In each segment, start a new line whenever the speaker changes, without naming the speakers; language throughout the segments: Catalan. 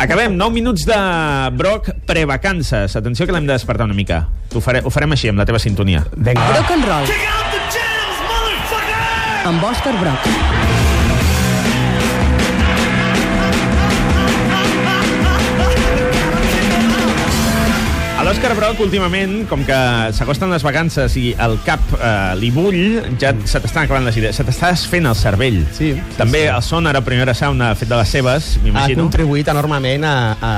Acabem, 9 minuts de Broc prevacances. Atenció que l'hem de despertar una mica. Ho, faré, ho farem així, amb la teva sintonia.
Vinga.
Rock and roll. Amb Òscar Broc.
l'Òscar Broc, últimament, com que s'acosten les vacances i el cap eh, li bull, ja se t'estan acabant les idees. Se t'està desfent el cervell.
Sí, sí,
També
sí.
el Sonar, a primera sauna, ha fet de les seves,
Ha
m'imagino.
contribuït enormement a, a,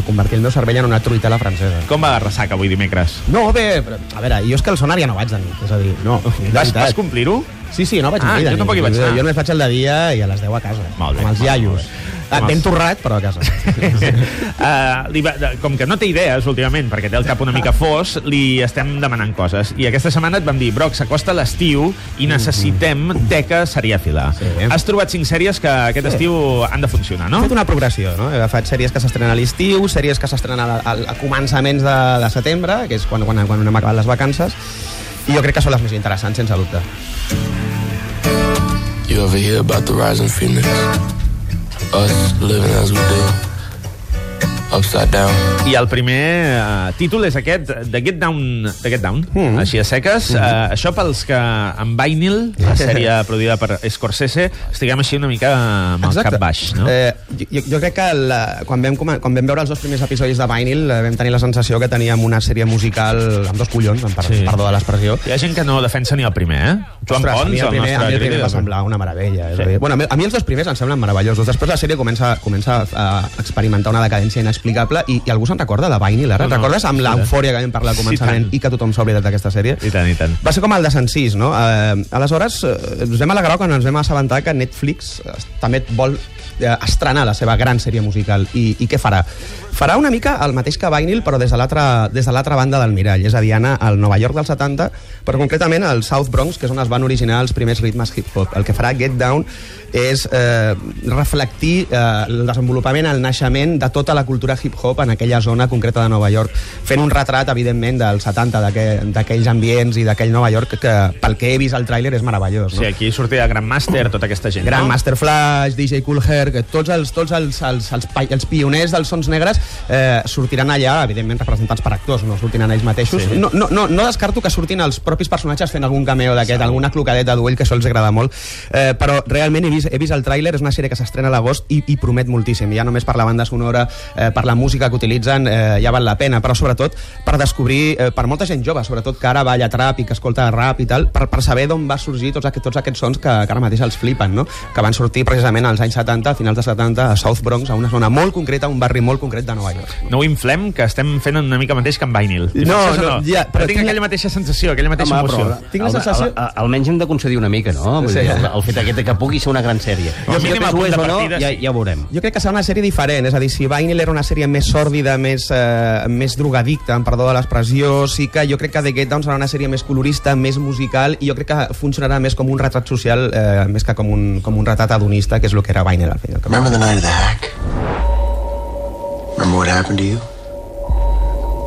a convertir el meu cervell en una truita a la francesa.
Com va la ressaca avui dimecres?
No, bé, però, a veure, jo és que al sonar ja no vaig de nit, és a dir, no,
Vas, vas complir-ho?
Sí, sí, no vaig
Ah,
de nit.
jo tampoc hi vaig anar.
Jo només faig el de dia i a les 10 a casa.
Molt bé,
amb els iaios.
molt bé.
Ah, ben torrat, però a casa.
uh, li va, com que no té idees últimament, perquè té el cap una mica fos, li estem demanant coses. I aquesta setmana et vam dir, Broc, s'acosta l'estiu i necessitem teca seriàfila.
Sí.
Has trobat cinc sèries que aquest estiu han de funcionar, no?
He fet una progressió, no? He agafat sèries que s'estrenen a l'estiu, sèries que s'estrenen a, a, a començaments de, de setembre, que és quan, quan, quan hem acabat les vacances, i jo crec que són les més interessants, sense dubte.
You ever hear about the rising phoenix? Us living as we do. Upside down.
I el primer uh, títol és aquest, The Get Down, The Get Down
Mm.
així a seques. Mm -hmm. uh, això pels que en Vinyl, la sèrie produïda per Scorsese, estiguem així una mica amb el
Exacte.
cap baix, no?
Eh, jo, jo crec que la, quan, vam, quan vam veure els dos primers episodis de Vinyl eh, vam tenir la sensació que teníem una sèrie musical amb dos collons, amb per,
Sí.
perdó de l'expressió.
Hi ha gent que no defensa ni el primer, eh? Joan
Ostres,
Pons,
a mi el
el
primer,
nostre
a mi el primer va semblar una meravella. És
Sí.
a dir, bueno, a mi, a mi els dos primers em semblen meravellosos. Després la sèrie comença, comença a experimentar una decadència inexplicable i, i algú se'n recorda de Vinyl, ara?
No,
No. Recordes amb
Sí,
l'eufòria que vam parlar al
Sí,
començament
tant.
i que tothom s'ha oblidat d'aquesta sèrie?
I tant, i tant.
Va ser com el de Sensís, no? Eh, aleshores, eh, ens vam alegrar quan ens vam assabentar que Netflix eh, també vol eh, estrenar la seva gran sèrie musical. I, I què farà? Farà una mica el mateix que Vinyl, però des de l'altra de banda del mirall. És a dir, anar al Nova York dels 70, però concretament al South Bronx, que és on es van originar els primers ritmes hip-hop. El que farà Get Down és eh, reflectir eh, el desenvolupament, el naixement de tota la cultura hip-hop en aquella zona concreta de Nova York, fent un retrat, evidentment, dels 70, d'aquell- d'aquells ambients i d'aquell Nova York que, pel que he vist al tràiler, és meravellós. No?
Sí, aquí sortia Grandmaster, tota aquesta gent,
Gran
no?
Master Flash, DJ Cool que tots els, tots els, els, els, els pioners dels sons negres eh, sortiran allà, evidentment representats per actors, no sortiran ells mateixos.
Sí.
No, no, no, no descarto que surtin els propis personatges fent algun cameo d'aquest, alguna clocadeta duell, que això els agrada molt, eh, però realment he vist, he vist el tràiler, és una sèrie que s'estrena a l'agost i, i promet moltíssim, ja només per la banda sonora, eh, per la música que utilitzen, eh, ja val la pena, però sobretot per descobrir, eh, per molta gent jove, sobretot que ara balla trap i que escolta rap i tal, per, per saber d'on va sorgir tots, aquests, tots aquests sons que, que ara mateix els flipen, no? que van sortir precisament als anys 70, a finals de 70, a South Bronx, a una zona molt concreta, un barri molt concret de Nova York.
No ho inflem, que estem fent una mica mateix que amb Vinyl.
No,
fixes o
no, ja,
però
però
tinc
tinc-
aquella mateixa sensació, aquella mateixa
Home,
emoció.
però
Tinc la
al-
sensació-
al- almenys hem de concedir una mica, no? Vull
Sí.
dir, el, el fet aquest que pugui ser una gran sèrie.
A
si ho
punt
és o no, ja, ja ho veurem.
Jo crec que serà una sèrie diferent, és a dir, si Vinyl era una sèrie més sòrdida, més, eh, més drogadicta, amb perdó de l'expressió, sí que jo crec que The Get Down serà una sèrie més colorista, més musical, i jo crec que funcionarà més com un retrat social, eh, més que com un, com un retrat adonista, que és el que era Vinyl al final.
Remember the night of the hack? What happened to you?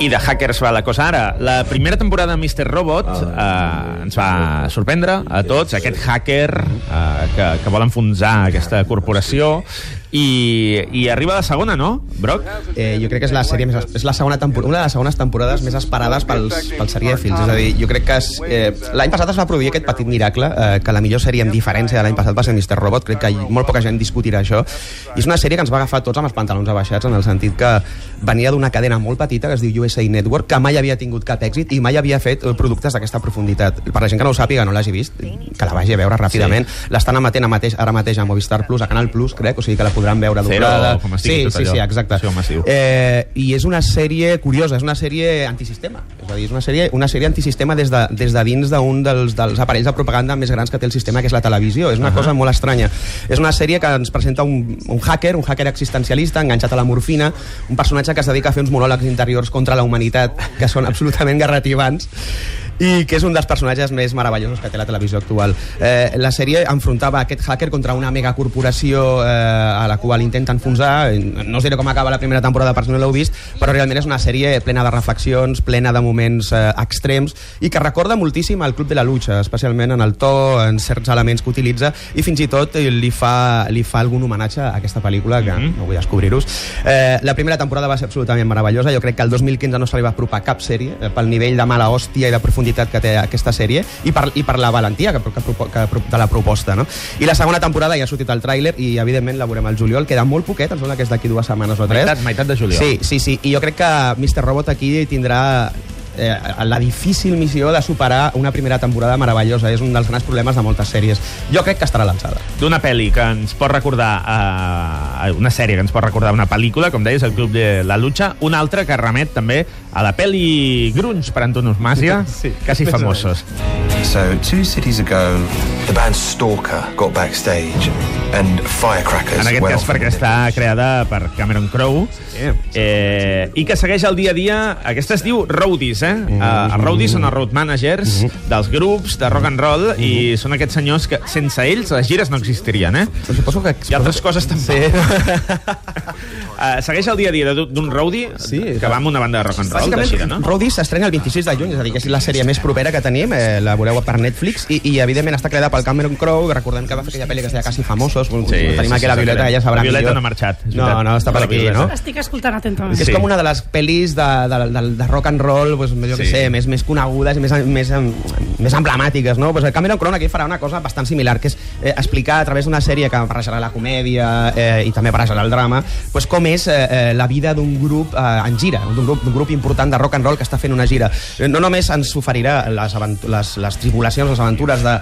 I de hackers va la cosa ara. La primera temporada de Mr. Robot eh, ens va sorprendre a tots, aquest hacker eh, que, que vol enfonsar aquesta corporació i, i arriba la segona, no, Broc?
eh, jo crec que és la sèrie més, és la segona tempor una de les segones temporades més esperades pels, pels serièfils, és a dir, jo crec que és, eh, l'any passat es va produir aquest petit miracle eh, que la millor sèrie amb diferència de l'any passat va ser Mr. Robot, crec que molt poca gent discutirà això, i és una sèrie que ens va agafar tots amb els pantalons abaixats en el sentit que venia d'una cadena molt petita que es diu USA Network, que mai havia tingut cap èxit i mai havia fet eh, productes d'aquesta profunditat. Per la gent que no ho sàpiga, no l'hagi vist, que la vagi a veure ràpidament. Sí. L'estan emetent ara mateix a Movistar Plus, a Canal Plus, crec, o sigui que la podran veure
Zero,
doblada.
com es digui
sí, sí,
allò.
sí, exacte.
Sí.
Eh, I és una sèrie curiosa, és una sèrie antisistema. És a dir, és una sèrie, una sèrie antisistema des de, des de dins d'un dels, dels aparells de propaganda més grans que té el sistema, que és la televisió. És una uh -huh. cosa molt estranya. És una sèrie que ens presenta un, un hacker, un hacker existencialista, enganxat a la morfina, un personatge que es dedica a fer uns monòlegs interiors contra la humanitat, que són absolutament garrativants, i que és un dels personatges més meravellosos que té la televisió actual. Eh, la sèrie enfrontava aquest hacker contra una megacorporació eh, a la qual intenta enfonsar. No us diré com acaba la primera temporada per si no l'heu vist, però realment és una sèrie plena de reflexions, plena de moments eh, extrems i que recorda moltíssim al Club de la Lucha, especialment en el to, en certs elements que utilitza i fins i tot li fa, li fa algun homenatge a aquesta pel·lícula que no vull descobrir-vos. Eh, la primera temporada va ser absolutament meravellosa. Jo crec que el 2015 no se li va apropar cap sèrie eh, pel nivell de mala hòstia i de profunditat que té aquesta sèrie i per, i per la valentia que, que, que, de la proposta. No? I la segona temporada ja ha sortit el tràiler i evidentment la veurem al juliol. Queda molt poquet, em sembla que és d'aquí dues setmanes o tres.
Meitat, meitat de juliol.
Sí, sí, sí. I jo crec que Mr. Robot aquí tindrà eh, la difícil missió de superar una primera temporada meravellosa. És un dels grans problemes de moltes sèries. Jo crec que estarà a l'alçada.
D'una pel·li que ens pot recordar uh, una sèrie que ens pot recordar una pel·lícula, com deies, el Club de la Lucha, una altra que remet també a la pel·li Grunge per antonomàsia,
Sí,
quasi famosos.
So, two cities ago, the band Stalker got backstage and firecrackers
En aquest
went
cas perquè està creada per Cameron Crowe eh, i que segueix el dia a dia aquesta es diu Roadies eh? Uh, els Roadies són els road managers dels grups de rock and roll i són aquests senyors que sense ells les gires no existirien eh?
Però suposo que...
i altres coses també
Sí.
uh, segueix el dia a dia d'un roadie
Sí,
que va amb una banda de rock and roll de gira, no?
Roadies s'estrena el 26 de juny, és a dir, que és la sèrie més propera que tenim, eh, la veureu per Netflix, i, i evidentment està creada pel Cameron Crowe, recordem que va fer aquella pel·li que es deia Quasi Famosos, sí, tenim
sí,
aquí
sí,
la
sí,
Violeta,
sí.
ella sabrà
La Violeta
millor.
no ha marxat, és
No, no, està per aquí,
Violeta.
no?
Estic escoltant atentament.
Que és
Sí.
com una de les pel·lis de, de, de, de rock and roll, pues, jo
Sí.
sí. sé, més, més conegudes i més, més, més emblemàtiques, no? Pues el Cameron Crowe aquí farà una cosa bastant similar, que és eh, explicar a través d'una sèrie que barrejarà la comèdia eh, i també barrejarà el drama, pues com és eh, eh, la vida d'un grup eh, en gira, d'un grup, d'un grup important de rock and roll que està fent una gira. Eh, No només ens oferirà les, les, les tribulacions, les aventures de,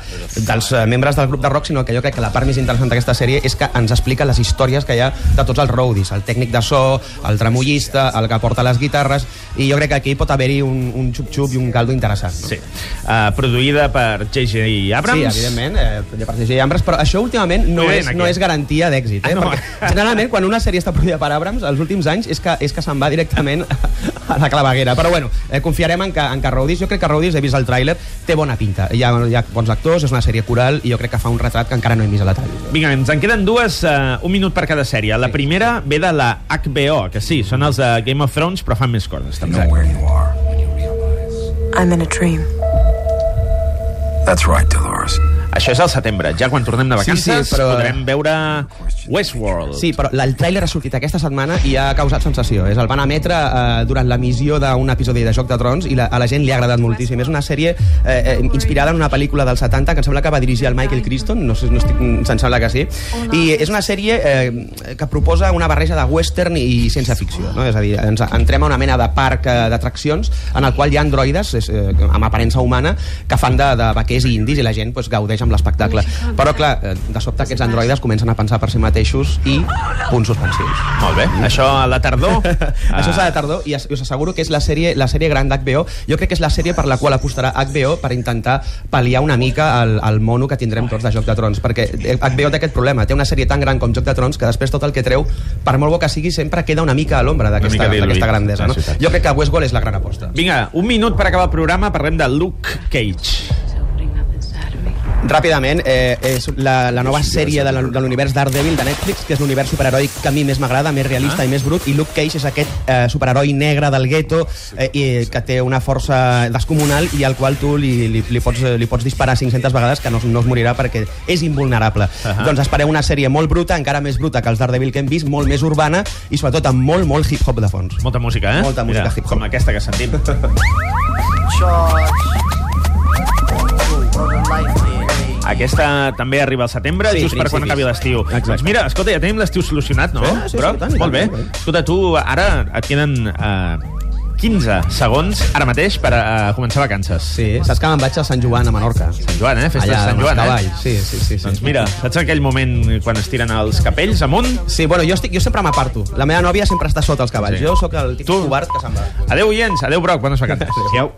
dels eh, membres del grup de rock, sinó que jo crec que la part més interessant d'aquesta sèrie és que ens explica les històries que hi ha de tots els roadies, el tècnic de so, el tramollista, el que porta les guitarres, i jo crec que aquí pot haver-hi un, un xup-xup i un caldo interessant. No?
Sí. Uh, produïda per J.J. Abrams.
Sí, evidentment, eh, per J.J. Abrams, però això últimament no,
Muy
és, no és garantia d'èxit, eh?
Ah, no.
perquè generalment quan una sèrie està produïda per Abrams, els últims anys és que, és que se'n va directament a la claveguera. Però bueno, eh, confiarem en que, en que Roadies, jo crec que Roadies, he vist el tràiler, té bona pinta. Hi ha, hi ha bons actors, és una sèrie coral i jo crec que fa un retrat que encara no hem vist a la televisió.
Vinga, ens en queden dues, uh, un minut per cada sèrie. La primera ve de la HBO, que sí, són els de Game of Thrones, però fan més coses, també.
where you are when you realize.
I'm in a dream.
That's right, Dolores.
Això és al setembre. Ja quan tornem de
Sí,
vacances
sí, però-
podrem veure Westworld.
Sí, però el tràiler ha sortit aquesta setmana i ha causat sensació. És el van emetre eh, durant l'emissió d'un episodi de Joc de Trons i la, a la gent li ha agradat moltíssim. És una sèrie eh, eh, inspirada en una pel·lícula del 70 que em sembla que va dirigir el Michael Crichton, no sé, no estic, se'n sembla que sí. I és una sèrie eh, que proposa una barreja de western i ciència-ficció. No? És a dir, ens entrem a una mena de parc eh, d'atraccions en el qual hi ha androides eh, amb aparença humana que fan de, de vaquers i indis i la gent pues, gaudeix amb l'espectacle. Però, clar, eh, de sobte aquests androides comencen a pensar per si mateixos i punts suspensius.
Molt bé. Això a la tardor...
Això és a la tardor i, us asseguro que és la sèrie, la sèrie gran d'HBO. Jo crec que és la sèrie per la qual apostarà HBO per intentar pal·liar una mica el, el mono que tindrem tots de Joc de Trons, perquè HBO té aquest problema, té una sèrie tan gran com Joc de Trons que després tot el que treu, per molt bo que sigui, sempre queda una mica a l'ombra d'aquesta grandesa. No?
Ah, sí.
Jo crec que Westworld és la gran aposta.
Vinga, un minut per acabar el programa, parlem de Luke Cage.
Ràpidament, eh, és la, la nova sèrie de la- de l'univers Daredevil de Netflix, que és l'univers superheroi que a mi més m'agrada, més realista
Ah.
i més brut, i Luke Cage és aquest eh, superheroi negre del gueto eh, i, que té una força descomunal i al qual tu li, li, li, pots, li pots disparar 500 vegades que no, no es morirà perquè és invulnerable. Uh
Ahà.
-huh. Doncs espereu una sèrie molt bruta, encara més bruta que els Daredevil que hem vist, molt més urbana i sobretot amb molt, molt hip-hop de fons.
Molta música, eh?
Molta música hip-hop.
Com aquesta que sentim. Aquesta també arriba al setembre,
Sí,
just per quan acabi l'estiu. Doncs mira, escolta, ja tenim l'estiu solucionat, no?
Sí, sí, sí,
Però,
tant,
molt bé.
tant.
Escolta, tu ara et queden uh, 15 segons, ara mateix, per uh, començar vacances.
Sí, saps que me'n vaig a Sant Joan, a Menorca.
Sant Joan, eh? Festa de
Allà,
Sant
amb els
Joan, eh?
Sí, sí, sí, sí.
Doncs mira, saps aquell moment quan es tiren els capells amunt?
Sí, bueno, jo, estic, jo sempre m'aparto. La meva nòvia sempre està sota els cavalls.
Sí.
Jo sóc el típic
Tu?
covard que se'n va.
Adéu, oients. Adéu, Broc. Bones vacances. Adéu.